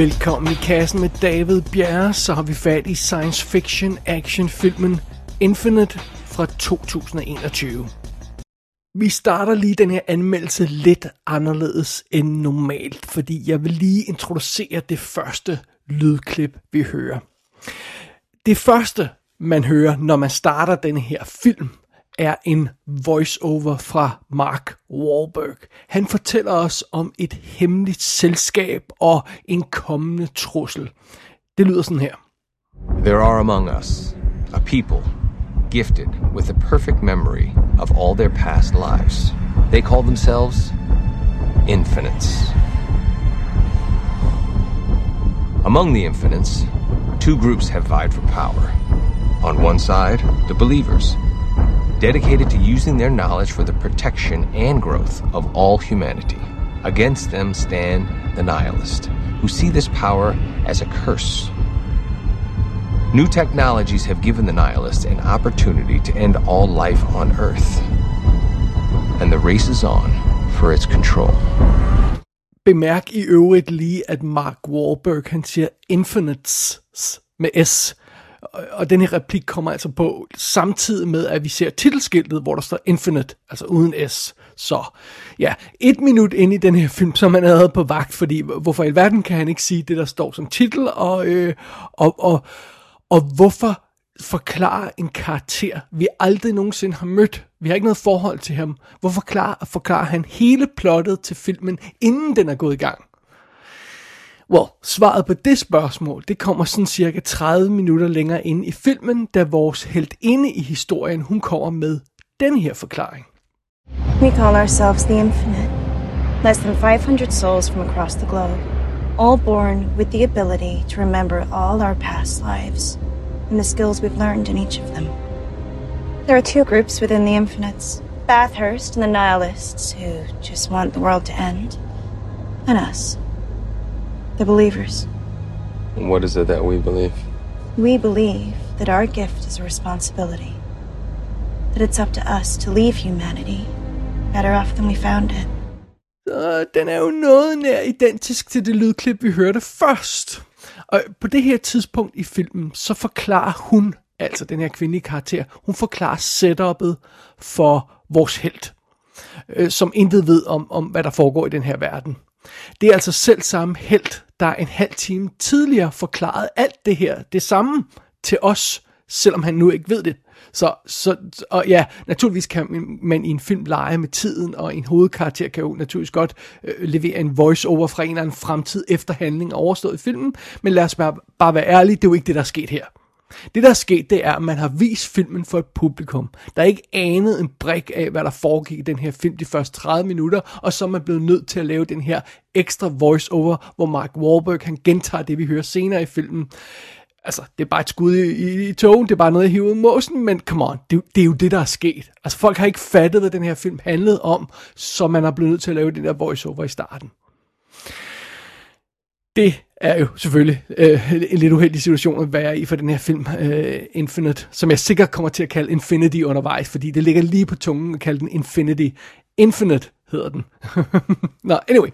Velkommen i kassen med David Bjerre, så har vi fat i science fiction actionfilmen Infinite fra 2021. Vi starter lige den her anmeldelse lidt anderledes end normalt, fordi jeg vil lige introducere det første lydklip, vi hører. Det første, man hører, når man starter den her film, er en voiceover fra Mark Wahlberg. Han fortæller os om et hemmeligt selskab og en kommende trussel. Det lyder sådan her. There are among us a people gifted with the perfect memory of all their past lives. They call themselves infinites. Among the infinites, two groups have vied for power. On one side, the believers, dedicated to using their knowledge for the protection and growth of all humanity. Against them stand the nihilists, who see this power as a curse. New technologies have given the nihilists an opportunity to end all life on Earth. And the race is on for its control. Bemærk i øvrigt lige, at Mark Wahlberg, han siger infinites med S. Og den her replik kommer altså på samtidig med, at vi ser titelskiltet, hvor der står Infinite, altså uden S. Så ja, et minut ind i den her film, så man havde på vagt, fordi hvorfor i verden kan han ikke sige det, der står som titel, og, øh, og, og, og hvorfor forklare en karakter, vi aldrig nogensinde har mødt. Vi har ikke noget forhold til ham. Hvorfor forklarer, forklarer han hele plottet til filmen, inden den er gået i gang? Well, svaret på det spørgsmål, det kommer sådan cirka 30 minutter længere ind i filmen, da vores helt inde i historien, hun kommer med den her forklaring. We call ourselves the Infinite. Less than 500 souls from across the globe, all born with the ability to remember all our past lives and the skills we've learned in each of them. There are two groups within the Infinites Bathurst and the Nihilists, who just want the world to end, and us, the believers. What is it that we believe? We believe that our gift is a responsibility, that it's up to us to leave humanity better off than we found it. Så den er jo noget nær identisk til det lydklip, vi hørte først. Og på det her tidspunkt i filmen, så forklarer hun, altså den her kvindelige karakter, hun forklarer setup'et for vores held, øh, som intet ved om, om, hvad der foregår i den her verden. Det er altså selv samme held, der en halv time tidligere forklarede alt det her, det samme til os, selvom han nu ikke ved det. Så, så, og ja, naturligvis kan man i en film lege med tiden, og en hovedkarakter kan jo naturligvis godt øh, levere en voice-over fra en eller anden fremtid efter handling overstået i filmen, men lad os bare, bare være ærlige, det er jo ikke det, der er sket her. Det, der er sket, det er, at man har vist filmen for et publikum, der ikke anede en brik af, hvad der foregik i den her film de første 30 minutter, og så er man blevet nødt til at lave den her ekstra voice-over, hvor Mark Wahlberg han gentager det, vi hører senere i filmen altså, det er bare et skud i, i, i togen, det er bare noget, jeg hiver ud måsen, men come on, det, det er jo det, der er sket. Altså, folk har ikke fattet, hvad den her film handlede om, så man har blevet nødt til at lave den der voiceover i starten. Det er jo selvfølgelig øh, en lidt uheldig situation at være i for den her film, øh, Infinite, som jeg sikkert kommer til at kalde Infinity undervejs, fordi det ligger lige på tungen at kalde den Infinity. Infinite hedder den. Nå, anyway.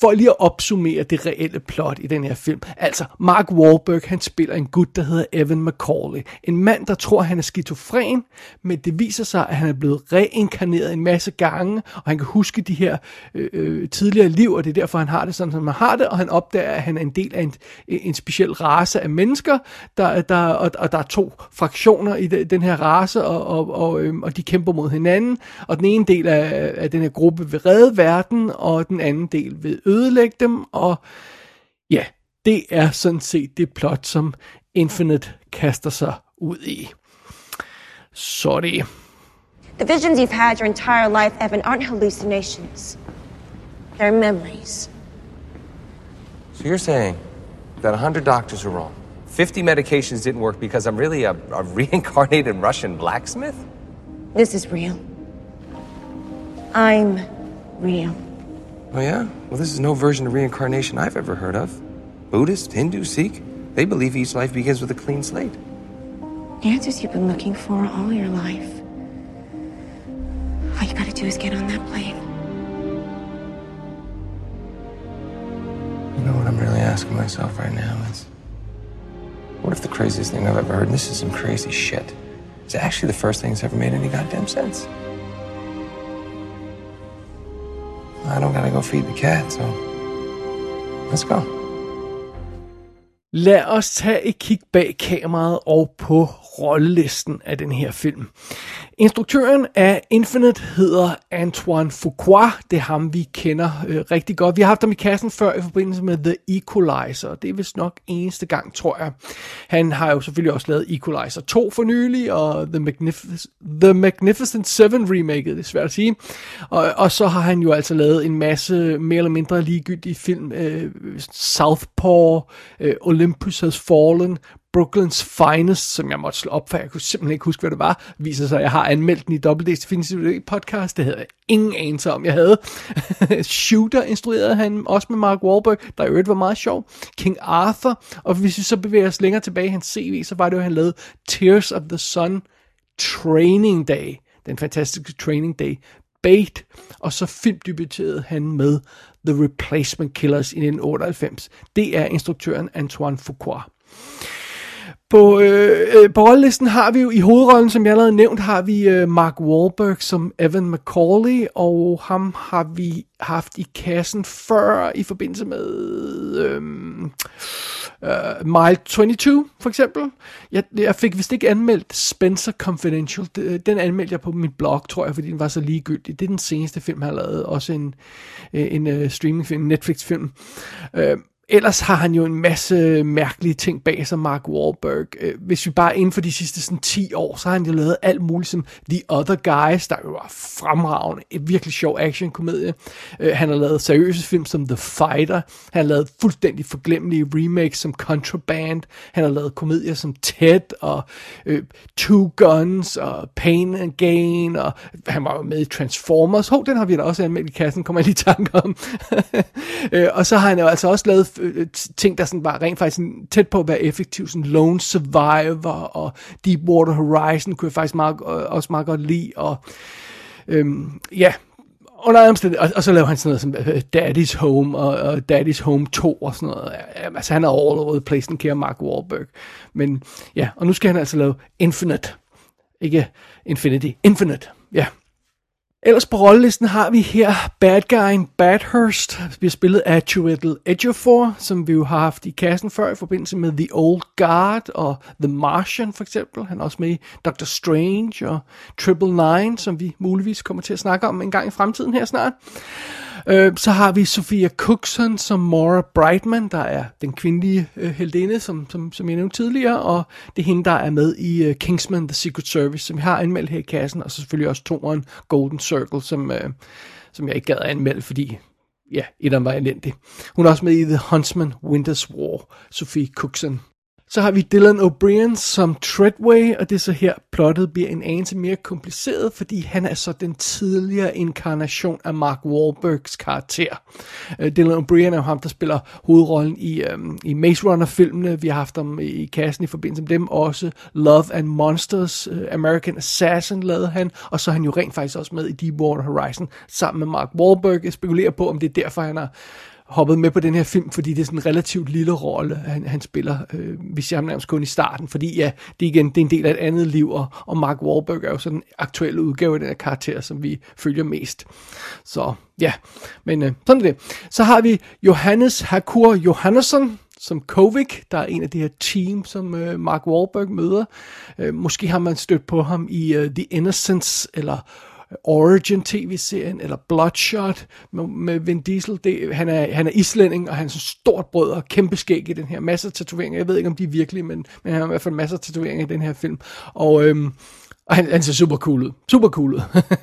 For lige at opsummere det reelle plot i den her film. Altså, Mark Wahlberg, han spiller en gut, der hedder Evan McCauley. En mand, der tror, han er skizofren, men det viser sig, at han er blevet reinkarneret en masse gange, og han kan huske de her øh, øh, tidligere liv, og det er derfor, han har det sådan, som han har det, og han opdager, at han er en del af en, en speciel race af mennesker, der, der, og, og der er to fraktioner i de, den her race, og, og, og, øh, og de kæmper mod hinanden, og den ene del af, af den her gruppe gruppe vil redde verden, og den anden del vil ødelægge dem, og ja, det er sådan set det plot, som Infinite kaster sig ud i. Sorry. The visions you've had your entire life, Evan, aren't hallucinations. They're memories. So you're saying that 100 doctors are wrong? 50 medications didn't work because I'm really a, a reincarnated Russian blacksmith? This is real. I'm real. Oh, yeah? Well, this is no version of reincarnation I've ever heard of. Buddhist, Hindu, Sikh, they believe each life begins with a clean slate. The Answers you've been looking for all your life. All you gotta do is get on that plane. You know what I'm really asking myself right now is what if the craziest thing I've ever heard, and this is some crazy shit, is actually the first thing that's ever made any goddamn sense? I don't gotta go feed the cat, so let's go. Lad os tage et kig bag kameraet og på rollelisten af den her film. Instruktøren af Infinite hedder Antoine Fuqua. Det er ham, vi kender øh, rigtig godt. Vi har haft ham i kassen før i forbindelse med The Equalizer. Det er vist nok eneste gang, tror jeg. Han har jo selvfølgelig også lavet Equalizer 2 for nylig, og The, Magnific- The Magnificent 7 remake, det er svært at sige. Og, og så har han jo altså lavet en masse mere eller mindre ligegyldige film. Øh, Southpaw, øh, Olympus Has Fallen, Brooklyns Finest, som jeg måtte slå op, for jeg kunne simpelthen ikke huske, hvad det var, viser sig, at jeg har anmeldt den i WD's Definitive podcast. Det havde jeg ingen anelse om, jeg havde. Shooter instruerede han også med Mark Wahlberg, der i øvrigt var meget sjov. King Arthur, og hvis vi så bevæger os længere tilbage i hans CV, så var det jo, at han lavede Tears of the Sun Training Day, den fantastiske Training Day, Bait, og så filmdebuterede han med The Replacement Killers i 1998. Det er instruktøren Antoine Fuqua. På, øh, øh, på rollelisten har vi jo i hovedrollen, som jeg allerede nævnt, har vi øh, Mark Wahlberg som Evan McCauley, og ham har vi haft i kassen før i forbindelse med øh, øh, Mile 22, for eksempel. Jeg, jeg fik vist ikke anmeldt Spencer Confidential. Øh, den anmeldte jeg på min blog, tror jeg, fordi den var så ligegyldig. Det er den seneste film, han har lavet. Også en, øh, en, en streamingfilm, en Netflix-film. Øh, ellers har han jo en masse mærkelige ting bag sig, Mark Wahlberg. Øh, hvis vi bare inden for de sidste sådan, 10 år, så har han jo lavet alt muligt som The Other Guys, der jo var fremragende. Et virkelig sjov actionkomedie. Øh, han har lavet seriøse film som The Fighter. Han har lavet fuldstændig forglemmelige remakes som Contraband. Han har lavet komedier som Ted og øh, Two Guns og Pain and Gain. Og han var jo med i Transformers. Hov, den har vi da også anmeldt i kassen, kommer jeg lige i tanke om. Øh, og så har han jo altså også lavet Øh, ting, der sådan var rent faktisk sådan tæt på at være effektiv, sådan Lone Survivor og Deepwater Horizon kunne jeg faktisk meget, øh, også meget godt lide, og øhm, ja, under omstændigheder, og, og så laver han sådan noget som øh, Daddy's Home og, og Daddy's Home 2 og sådan noget. Altså han er all over the place, den kære Mark Wahlberg. Men ja, og nu skal han altså lave Infinite. Ikke Infinity, Infinite. Ja. Ellers på rollelisten har vi her bad guyen Badhurst, bliver spillet af Chiwetel Ejiofor, som vi jo har haft i kassen før i forbindelse med The Old Guard og The Martian for eksempel. Han er også med i Doctor Strange og Triple Nine, som vi muligvis kommer til at snakke om en gang i fremtiden her snart. Øh, så har vi Sofia Cookson som Maura Brightman, der er den kvindelige øh, heldinde, som, som, som jeg nævnte tidligere, og det er hende, der er med i øh, Kingsman The Secret Service, som vi har anmeldt her i kassen, og så selvfølgelig også toeren Golden Circle, som, øh, som jeg ikke gad at anmelde, fordi ja, et var elendig. Hun er også med i The Huntsman Winter's War, Sofie Cookson. Så har vi Dylan O'Brien som Treadway, og det er så her, plottet bliver en anelse mere kompliceret, fordi han er så den tidligere inkarnation af Mark Wahlbergs karakter. Uh, Dylan O'Brien er jo ham, der spiller hovedrollen i, um, i Maze Runner-filmene. Vi har haft ham i kassen i forbindelse med dem også. Love and Monsters, uh, American Assassin lavede han, og så er han jo rent faktisk også med i Deepwater Horizon sammen med Mark Wahlberg. Jeg spekulerer på, om det er derfor, han har hoppet med på den her film, fordi det er sådan en relativt lille rolle, han, han spiller. Øh, vi ser ham nærmest kun i starten, fordi ja, det igen det er en del af et andet liv, og, og Mark Wahlberg er jo sådan en aktuel udgave af den her karakter, som vi følger mest. Så ja, men øh, sådan er det. Så har vi Johannes Hakur Johannesson, som Kovic, der er en af de her team, som øh, Mark Wahlberg møder. Øh, måske har man stødt på ham i øh, The Innocents, eller Origin tv-serien, eller Bloodshot med, med Vin Diesel. Det, han, er, han er islænding, og han er sådan stort brød og kæmpe skæg i den her. Masser af tatoveringer. Jeg ved ikke, om de er virkelige, men, men han har i hvert fald masser af tatoveringer i den her film. Og øhm, og han, han ser super cool ud. Super cool ud.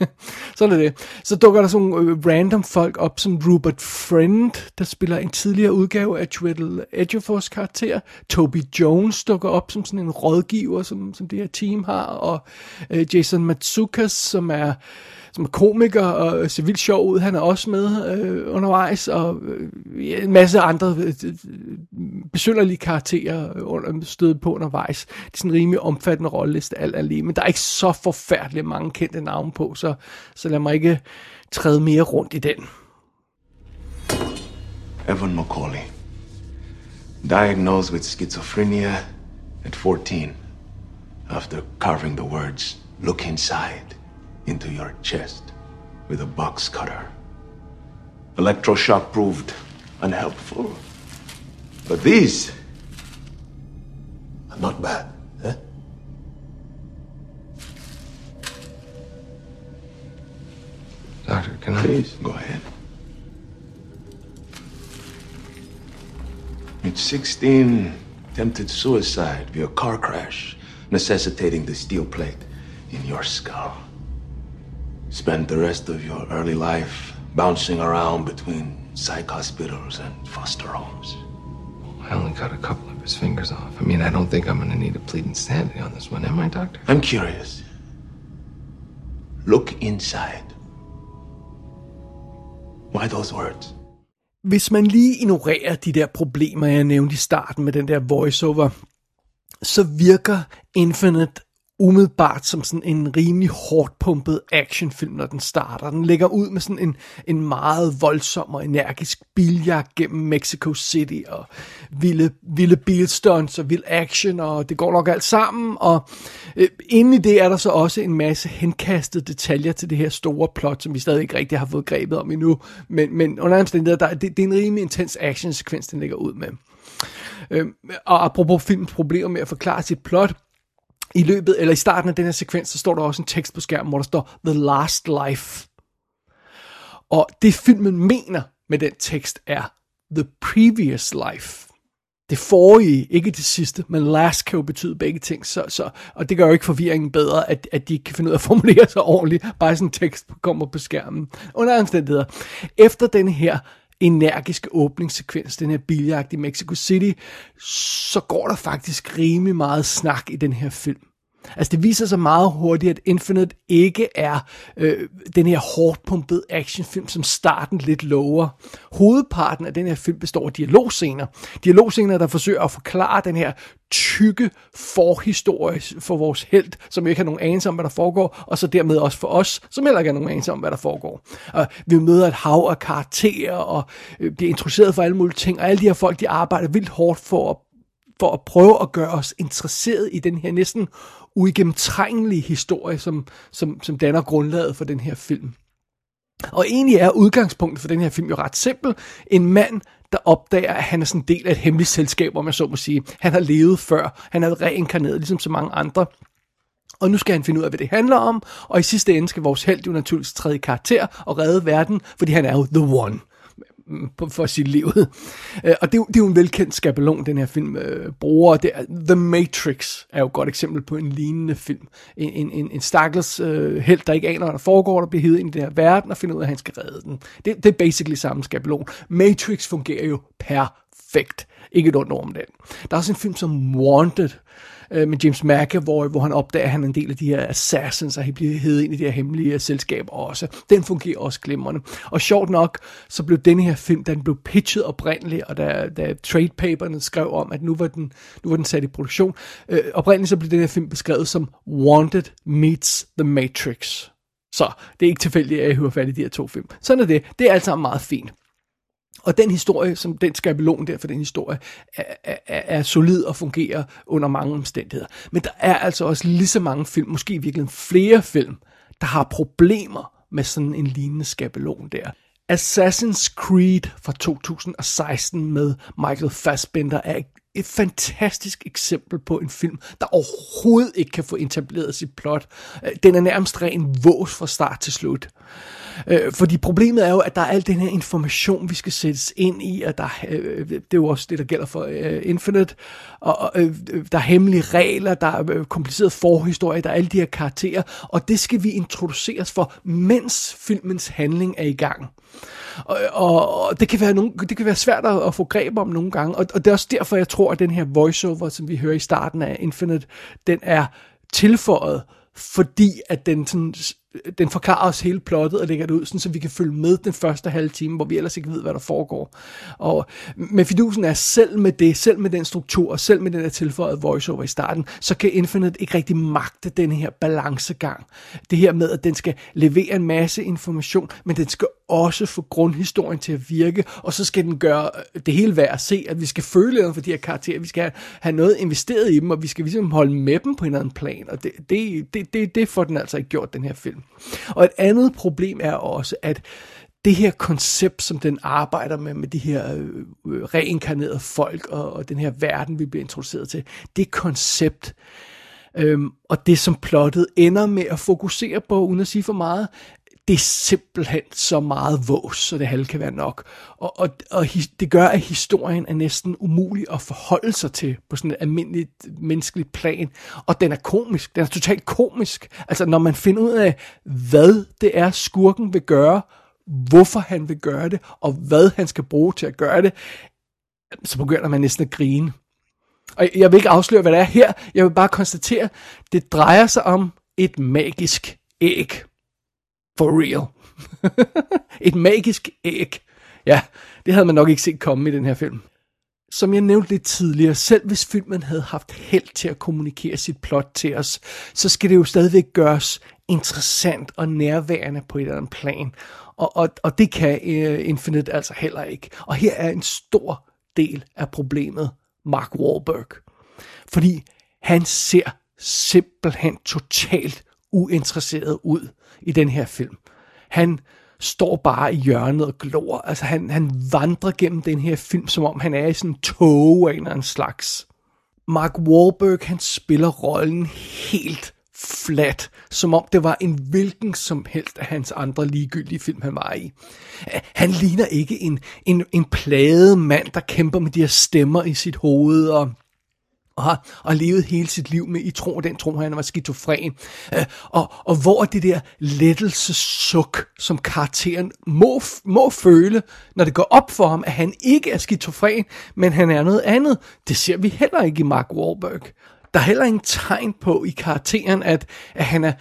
Sådan er det. Så dukker der sådan nogle random folk op, som Rupert Friend, der spiller en tidligere udgave af Twiddle Edgefors karakter. Toby Jones dukker op som sådan en rådgiver, som, som det her team har. Og øh, Jason Matsukas, som er som er komiker og ser vildt sjov ud. Han er også med øh, undervejs, og øh, en masse andre øh, øh besynderlige karakterer øh, under, støde på undervejs. Det er sådan en rimelig omfattende rolleliste alt alene, men der er ikke så forfærdeligt mange kendte navne på, så, så lad mig ikke træde mere rundt i den. Evan McCauley. Diagnosed with schizophrenia at 14 after carving the words, look inside, into your chest with a box cutter. Electroshock proved unhelpful. But these are not bad, eh? Doctor, can I? Please, go ahead. At 16, attempted suicide via car crash, necessitating the steel plate in your skull. Spent the rest of your early life bouncing around between psych hospitals and foster homes. I only cut a couple of his fingers off. I mean, I don't think I'm gonna need a plead insanity on this one, am I, Doctor? I'm curious. Look inside. Why those words? Hvis man lige ignorerer de der problemer, jeg nævnte i starten med den der voiceover, så virker Infinite umiddelbart som sådan en rimelig hårdt pumpet actionfilm, når den starter. Den lægger ud med sådan en, en meget voldsom og energisk biljagt gennem Mexico City, og vilde, vilde bilstunts og vild action, og det går nok alt sammen, og øh, inde i det er der så også en masse henkastede detaljer til det her store plot, som vi stadig ikke rigtig har fået grebet om endnu, men, men under omstændigheder, der, det, det er en rimelig intens actionsekvens, den lægger ud med. Øh, og apropos filmens problemer med at forklare sit plot, i løbet, eller i starten af den her sekvens, så står der også en tekst på skærmen, hvor der står The Last Life. Og det filmen mener med den tekst er The Previous Life. Det forrige, ikke det sidste, men last kan jo betyde begge ting, så, så, og det gør jo ikke forvirringen bedre, at, at de ikke kan finde ud af at formulere sig ordentligt, bare sådan en tekst kommer på skærmen. Under omstændigheder. Efter den her energiske åbningssekvens, den her biljagt i Mexico City, så går der faktisk rimelig meget snak i den her film. Altså det viser sig meget hurtigt, at Infinite ikke er øh, den her hårdt pumpede actionfilm, som starten lidt lover. Hovedparten af den her film består af dialogscener. Dialogscener, der forsøger at forklare den her tykke forhistorie for vores held, som ikke har nogen anelse om, hvad der foregår, og så dermed også for os, som heller ikke har nogen anelse om, hvad der foregår. Og vi møder et hav af karakterer, og øh, bliver interesseret for alle mulige ting, og alle de her folk, de arbejder vildt hårdt for at for at prøve at gøre os interesseret i den her næsten uigennemtrængelige historie, som, som, som danner grundlaget for den her film. Og egentlig er udgangspunktet for den her film jo ret simpel. En mand, der opdager, at han er sådan en del af et hemmeligt selskab, om jeg så må sige. Han har levet før. Han er reinkarneret, ligesom så mange andre. Og nu skal han finde ud af, hvad det handler om. Og i sidste ende skal vores held jo naturligvis træde karakter og redde verden, fordi han er jo the one for sit liv. Øh, og det, det er jo en velkendt skabelon, den her film øh, bruger. Det er, The Matrix er jo et godt eksempel på en lignende film. En, en, en stakkels øh, held, der ikke aner, hvad der foregår, der bliver hivet ind i den her verden og finder ud af, at han skal redde den. Det, det er basically samme skabelon. Matrix fungerer jo perfekt. Ikke et ondt om den. Der er også en film som Wanted, øh, med James McAvoy, hvor han opdager, at han er en del af de her assassins, og han bliver heddet ind i de her hemmelige selskaber også. Den fungerer også glimrende. Og sjovt nok, så blev denne her film, den blev pitchet oprindeligt, og da, da trade paperne skrev om, at nu var den, nu var den sat i produktion, øh, oprindeligt så blev den her film beskrevet som Wanted meets The Matrix. Så det er ikke tilfældigt, at jeg hører fat i de her to film. Sådan er det. Det er alt sammen meget fint. Og den historie, som den skabelon der for den historie, er, er, er solid og fungerer under mange omstændigheder. Men der er altså også lige så mange film, måske virkelig flere film, der har problemer med sådan en lignende skabelon der. Assassin's Creed fra 2016 med Michael Fassbender er et fantastisk eksempel på en film, der overhovedet ikke kan få etableret sit plot. Øh, den er nærmest ren vås fra start til slut. Øh, fordi problemet er jo, at der er al den her information, vi skal sættes ind i, og der, øh, det er jo også det, der gælder for Infinite, og der er hemmelige regler, der er kompliceret forhistorie, der er alle de her karakterer, og det skal vi introduceres for, mens filmens handling er i gang. Og, og, og det, kan være nogle, det kan være svært at, at få greb om nogle gange, og, og det er også derfor, jeg tror, at den her voiceover, som vi hører i starten af Infinite, den er tilføjet, fordi at den sådan den forklarer os hele plottet og lægger det ud, sådan, så vi kan følge med den første halve time, hvor vi ellers ikke ved, hvad der foregår. Og med fidusen er, selv med det, selv med den struktur, og selv med den der tilføjet voiceover i starten, så kan Infinite ikke rigtig magte den her balancegang. Det her med, at den skal levere en masse information, men den skal også få grundhistorien til at virke, og så skal den gøre øh, det hele værd at se, at vi skal føle noget for de her karakterer, vi skal have noget investeret i dem, og vi skal ligesom holde med dem på en eller anden plan, og det, det, det, det, det får den altså ikke gjort, den her film. Og et andet problem er også, at det her koncept, som den arbejder med, med de her øh, øh reinkarnerede folk og, og den her verden, vi bliver introduceret til, det koncept, øhm, og det som plottet ender med at fokusere på, uden at sige for meget, det er simpelthen så meget vås, så det halve kan være nok. Og, og, og det gør, at historien er næsten umulig at forholde sig til på sådan et almindeligt menneskeligt plan. Og den er komisk. Den er totalt komisk. Altså, når man finder ud af, hvad det er, skurken vil gøre, hvorfor han vil gøre det, og hvad han skal bruge til at gøre det, så begynder man næsten at grine. Og jeg vil ikke afsløre, hvad det er her. Jeg vil bare konstatere, det drejer sig om et magisk æg. For real. Et magisk æg. Ja, det havde man nok ikke set komme i den her film. Som jeg nævnte lidt tidligere, selv hvis filmen havde haft held til at kommunikere sit plot til os, så skal det jo stadigvæk gøres interessant og nærværende på et eller andet plan. Og, og, og det kan uh, Infinite altså heller ikke. Og her er en stor del af problemet Mark Wahlberg. Fordi han ser simpelthen totalt uinteresseret ud i den her film. Han står bare i hjørnet og glor. Altså han, han vandrer gennem den her film, som om han er i sådan en tog af en eller anden slags. Mark Wahlberg, han spiller rollen helt flat, som om det var en hvilken som helst af hans andre ligegyldige film, han var i. Han ligner ikke en, en, en plade mand, der kæmper med de her stemmer i sit hoved, og og har, og levet hele sit liv med i tro, den tro, han var skizofren. Øh, og, og hvor det der lettelsesuk, som karakteren må, må føle, når det går op for ham, at han ikke er skizofren, men han er noget andet, det ser vi heller ikke i Mark Wahlberg. Der er heller ingen tegn på i karakteren, at, at han er,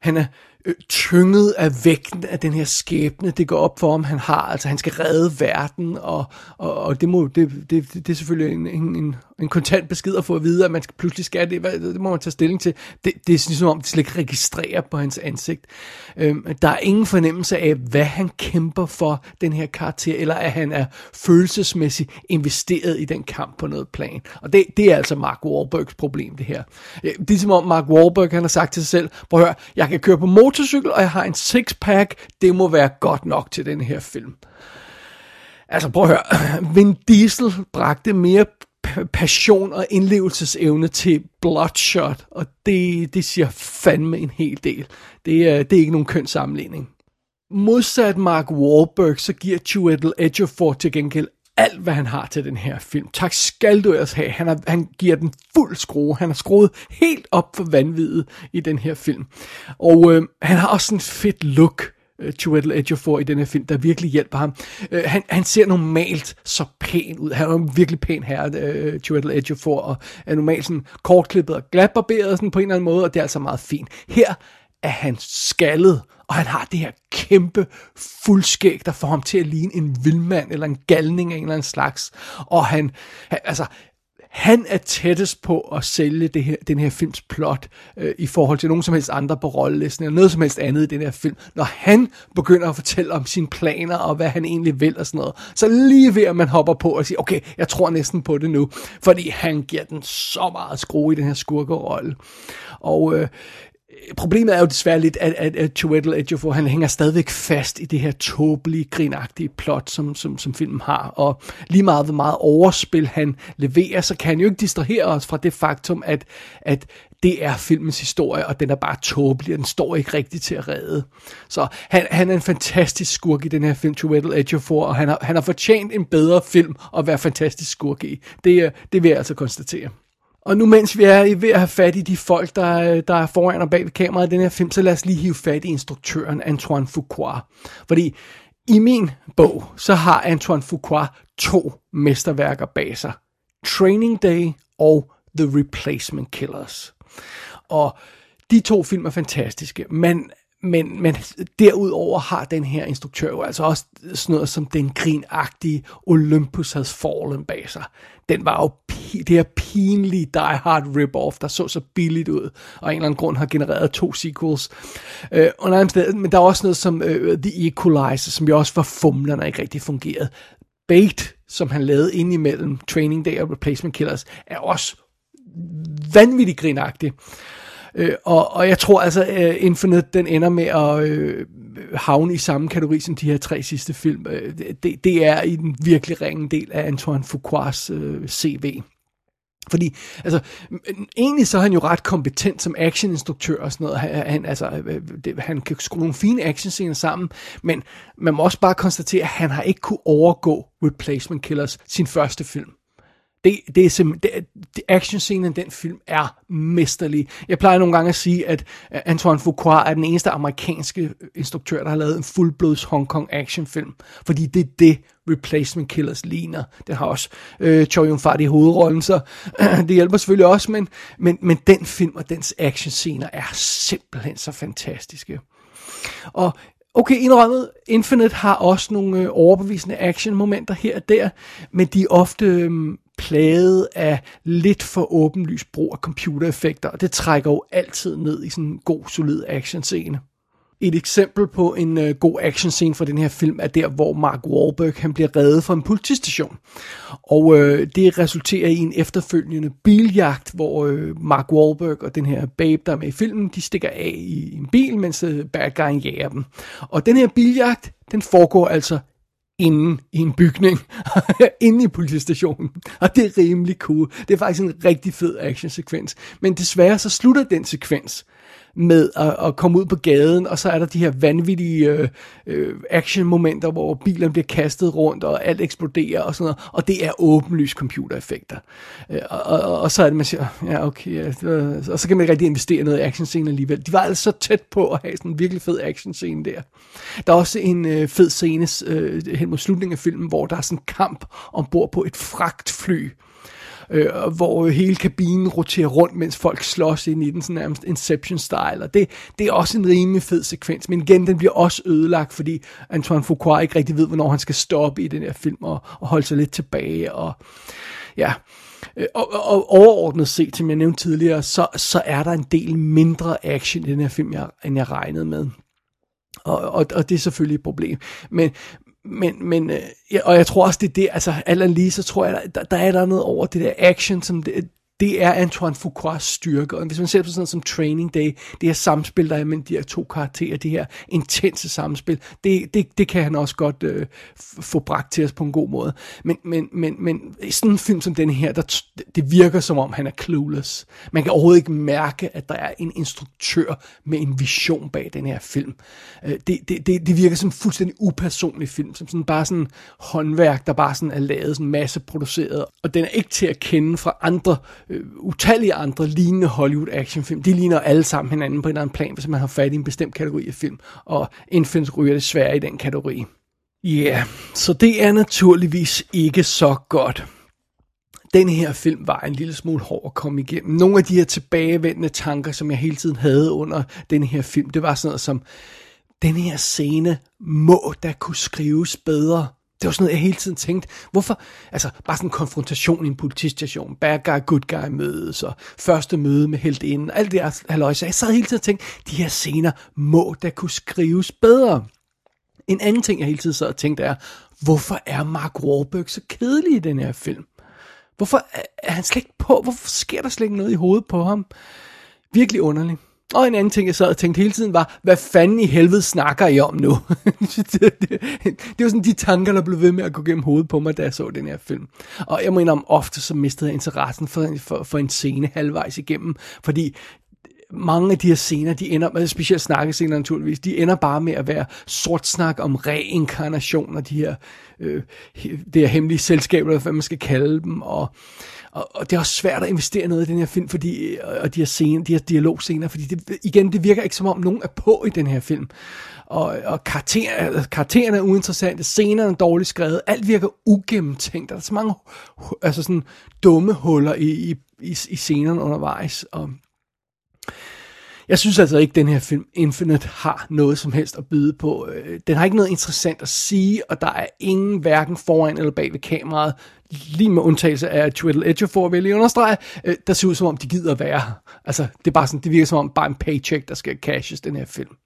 han er øh, tynget af vægten af den her skæbne, det går op for ham, han har. Altså, han skal redde verden, og, og, og det, må, det, det, det er selvfølgelig en, en, en kontant besked at få at vide, at man skal, pludselig skal det, det må man tage stilling til. Det, det er ligesom om, det slet ikke registrerer på hans ansigt. Øhm, der er ingen fornemmelse af, hvad han kæmper for, den her karakter, eller at han er følelsesmæssigt investeret i den kamp på noget plan. Og det, det er altså Mark Wahlbergs problem, det her. Øh, det er som om Mark Wahlberg, han har sagt til sig selv, prøv at høre, jeg kan køre på motorcykel, og jeg har en sixpack. det må være godt nok til den her film. Altså prøv at høre, Vin Diesel bragte mere passion og indlevelsesevne til Bloodshot, og det, det siger fandme en hel del. Det er, det er ikke nogen køn sammenligning. Modsat Mark Wahlberg, så giver Chiwetel Ejiofor til gengæld alt, hvad han har til den her film. Tak skal du ellers have. Han, har, han giver den fuld skrue. Han har skruet helt op for vanvittet i den her film. Og øh, han har også en fedt look øh, Chiwetel Ejiofor i den her film, der virkelig hjælper ham. Øh, han, han ser normalt så pæn ud. Han er en virkelig pæn herre, øh, Chiwetel Ejiofor, og er normalt sådan kortklippet og glatbarberet sådan på en eller anden måde, og det er altså meget fint. Her er han skaldet, og han har det her kæmpe fuldskæg, der får ham til at ligne en vildmand eller en galning af en eller anden slags. Og han, han altså, han er tættest på at sælge det her, den her films plot øh, i forhold til nogen som helst andre på rollelisten, eller noget som helst andet i den her film. Når han begynder at fortælle om sine planer, og hvad han egentlig vil og sådan noget, så lige ved at man hopper på og siger, okay, jeg tror næsten på det nu, fordi han giver den så meget skrue i den her skurkerolle. Og øh, problemet er jo desværre lidt, at, at, at Chiwetel Ejiofor, han hænger stadigvæk fast i det her tåbelige, grinagtige plot, som, som, som filmen har. Og lige meget, hvor meget overspil han leverer, så kan han jo ikke distrahere os fra det faktum, at, at det er filmens historie, og den er bare tåbelig, og den står ikke rigtigt til at redde. Så han, han er en fantastisk skurk i den her film, Chiwetel Ejiofor, og han har, han har fortjent en bedre film at være fantastisk skurk i. Det, øh, det vil jeg altså konstatere. Og nu mens vi er ved at have fat i de folk, der, der er foran og bag ved kameraet i den her film, så lad os lige hive fat i instruktøren Antoine Fuqua. Fordi i min bog, så har Antoine Fuqua to mesterværker bag sig. Training Day og The Replacement Killers. Og de to film er fantastiske, men men, men derudover har den her instruktør jo altså også sådan noget som den grinagtige Olympus Has Fallen bag sig. Den var jo det her pinlige Die Hard rip-off, der så så billigt ud, og af en eller anden grund har genereret to sequels. Øh, men der er også noget som uh, The Equalizer, som jo også var fumlerne og ikke rigtig fungerede. Bait, som han lavede ind imellem Training Day og Replacement Killers, er også vanvittigt grinagtig. Øh, Øh, og, og jeg tror altså, uh, Infinite, den ender med at øh, havne i samme kategori som de her tre sidste film. Øh, det, det er i den virkelig ringe del af Antoine Fuquas øh, CV. Fordi, altså, egentlig så er han jo ret kompetent som actioninstruktør og sådan noget. Han, altså, øh, det, han kan skrue nogle fine actionscener sammen, men man må også bare konstatere, at han har ikke kunne overgå Replacement Killers, sin første film. Det, det er simpelthen, det, actionscenen i den film er mesterlig. Jeg plejer nogle gange at sige, at Antoine Fuqua er den eneste amerikanske instruktør, der har lavet en fuldblods Hong Kong actionfilm. Fordi det er det, Replacement Killers ligner. Den har også øh, Choi Yun Fat i hovedrollen, så øh, det hjælper selvfølgelig også, men, men, men den film og dens actionscener er simpelthen så fantastiske. Og Okay, indrømmet, Infinite har også nogle øh, overbevisende actionmomenter her og der, men de er ofte øh, plaget af lidt for åbenlys brug af computereffekter, og det trækker jo altid ned i sådan en god, solid actionscene. Et eksempel på en øh, god actionscene fra den her film er der, hvor Mark Wahlberg han bliver reddet fra en politistation. Og øh, det resulterer i en efterfølgende biljagt, hvor øh, Mark Wahlberg og den her babe, der er med i filmen, de stikker af i en bil, mens øh, bad guyen jager dem. Og den her biljagt, den foregår altså inde i en bygning, inde i politistationen. Og det er rimelig cool. Det er faktisk en rigtig fed actionsekvens. Men desværre så slutter den sekvens med at, at komme ud på gaden, og så er der de her vanvittige øh, øh, action-momenter, hvor bilerne bliver kastet rundt, og alt eksploderer og sådan noget, og det er åbenlys computereffekter. Øh, og, og, og så er det, man siger, ja okay, ja, det, og så kan man ikke rigtig investere noget i actionscenen alligevel. De var altså så tæt på at have sådan en virkelig fed actionscene der. Der er også en øh, fed scene øh, hen mod slutningen af filmen, hvor der er sådan en kamp ombord på et fragtfly, øh, hvor hele kabinen roterer rundt, mens folk slås ind i den, sådan nærmest Inception-style, og det, det er også en rimelig fed sekvens, men igen, den bliver også ødelagt, fordi Antoine Fuqua ikke rigtig ved, hvornår han skal stoppe i den her film, og, og holde sig lidt tilbage, og ja, øh, og, og, og overordnet set, som jeg nævnte tidligere, så, så er der en del mindre action i den her film, jeg, end jeg regnede med. Og, og, og det er selvfølgelig et problem. Men, men, men øh, ja, og jeg tror også, det er det, altså alt lige, så tror jeg, der, der er der noget over det der action, som det, det er Antoine Fuquas styrke. Og hvis man ser på sådan noget som Training Day, det her samspil, der er mellem de her to karakterer, det her intense samspil, det, det, det kan han også godt øh, få bragt til os på en god måde. Men, men, men, men sådan en film som den her, der, det virker som om, han er clueless. Man kan overhovedet ikke mærke, at der er en instruktør med en vision bag den her film. Øh, det, det, det, det virker som en fuldstændig upersonlig film, som sådan bare sådan håndværk, der bare sådan er lavet, sådan masse produceret. Og den er ikke til at kende fra andre øh, utallige andre lignende Hollywood actionfilm. De ligner alle sammen hinanden på en eller anden plan, hvis man har fat i en bestemt kategori af film. Og Infinite ryger desværre i den kategori. Ja, yeah, så det er naturligvis ikke så godt. Den her film var en lille smule hård at komme igennem. Nogle af de her tilbagevendende tanker, som jeg hele tiden havde under den her film, det var sådan noget som, den her scene må da kunne skrives bedre. Det var sådan noget, jeg hele tiden tænkte. Hvorfor? Altså, bare sådan en konfrontation i en politistation. Bad guy, good guy mødes, og første møde med helt inden. Alt det her halløjse. Jeg sad hele tiden og tænkte, de her scener må da kunne skrives bedre. En anden ting, jeg hele tiden sad og tænkte er, hvorfor er Mark Wahlberg så kedelig i den her film? Hvorfor er han slet ikke på? Hvorfor sker der slet ikke noget i hovedet på ham? Virkelig underligt. Og en anden ting, jeg sad og tænkte hele tiden var, hvad fanden i helvede snakker I om nu? det, det, det var sådan de tanker, der blev ved med at gå gennem hovedet på mig, da jeg så den her film. Og jeg mener om ofte, så mistede jeg interessen for, for, for en scene halvvejs igennem, fordi mange af de her scener, de ender, med, specielt snakkescener naturligvis, de ender bare med at være sort snak om reinkarnation og de her, øh, det her hemmelige selskaber, eller hvad man skal kalde dem, og og, og det er også svært at investere noget i den her film, fordi, øh, og de her, scene, de her dialogscener, fordi det, igen, det virker ikke som om nogen er på i den her film. Og, og karakter, altså, karaktererne er uinteressante, scenerne er dårligt skrevet, alt virker ugennemtænkt, der er så mange altså sådan dumme huller i, i, i, i scenerne undervejs, og jeg synes altså ikke, at den her film Infinite har noget som helst at byde på. Øh, den har ikke noget interessant at sige, og der er ingen hverken foran eller bag ved kameraet, lige med undtagelse af Twiddle Edgefor, vil jeg understrege, øh, der ser ud som om, de gider være. Altså, det er bare sådan, det virker som om bare en paycheck, der skal cashes, den her film.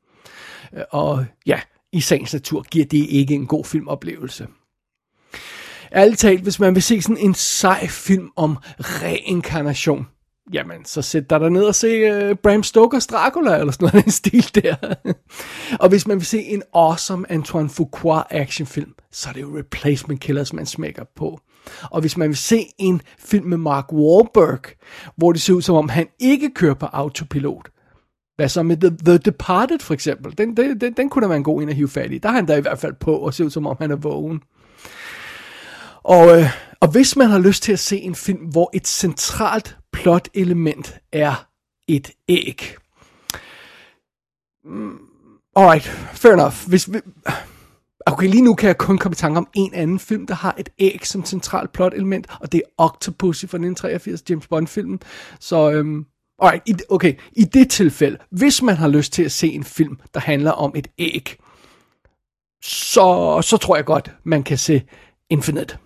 Øh, og ja, i sagens natur giver det ikke en god filmoplevelse. Ærligt talt, hvis man vil se sådan en sej film om reinkarnation, jamen, så sæt dig der ned og se uh, Bram Stokers Dracula, eller sådan noget en stil der. og hvis man vil se en awesome Antoine Fuqua actionfilm, så er det jo Replacement Killers, man smækker på. Og hvis man vil se en film med Mark Wahlberg, hvor det ser ud som om, han ikke kører på autopilot, hvad så med The, The Departed for eksempel? Den, den, den, den kunne da være en god en at hive fat i. Der er han da i hvert fald på og ser ud som om, han er vågen. Og, øh, og hvis man har lyst til at se en film, hvor et centralt plot-element er et æg. Mm, alright, fair enough. Hvis, okay, lige nu kan jeg kun komme i tanke om en anden film, der har et æg som centralt plot-element, og det er Octopussy fra 1983, James Bond-filmen. Så, øhm, alright, i, okay, i det tilfælde, hvis man har lyst til at se en film, der handler om et æg, så, så tror jeg godt, man kan se Infinite.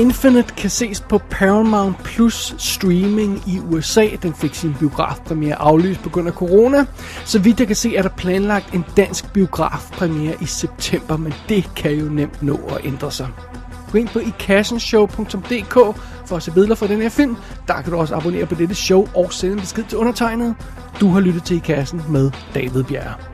Infinite kan ses på Paramount Plus streaming i USA. Den fik sin biografpremiere aflyst på grund af corona. Så vidt jeg kan se, er der planlagt en dansk biografpremiere i september, men det kan jo nemt nå at ændre sig. Gå ind på ikassenshow.dk for at se billeder fra den her film. Der kan du også abonnere på dette show og sende en besked til undertegnet. Du har lyttet til I Kassen med David Bjerre.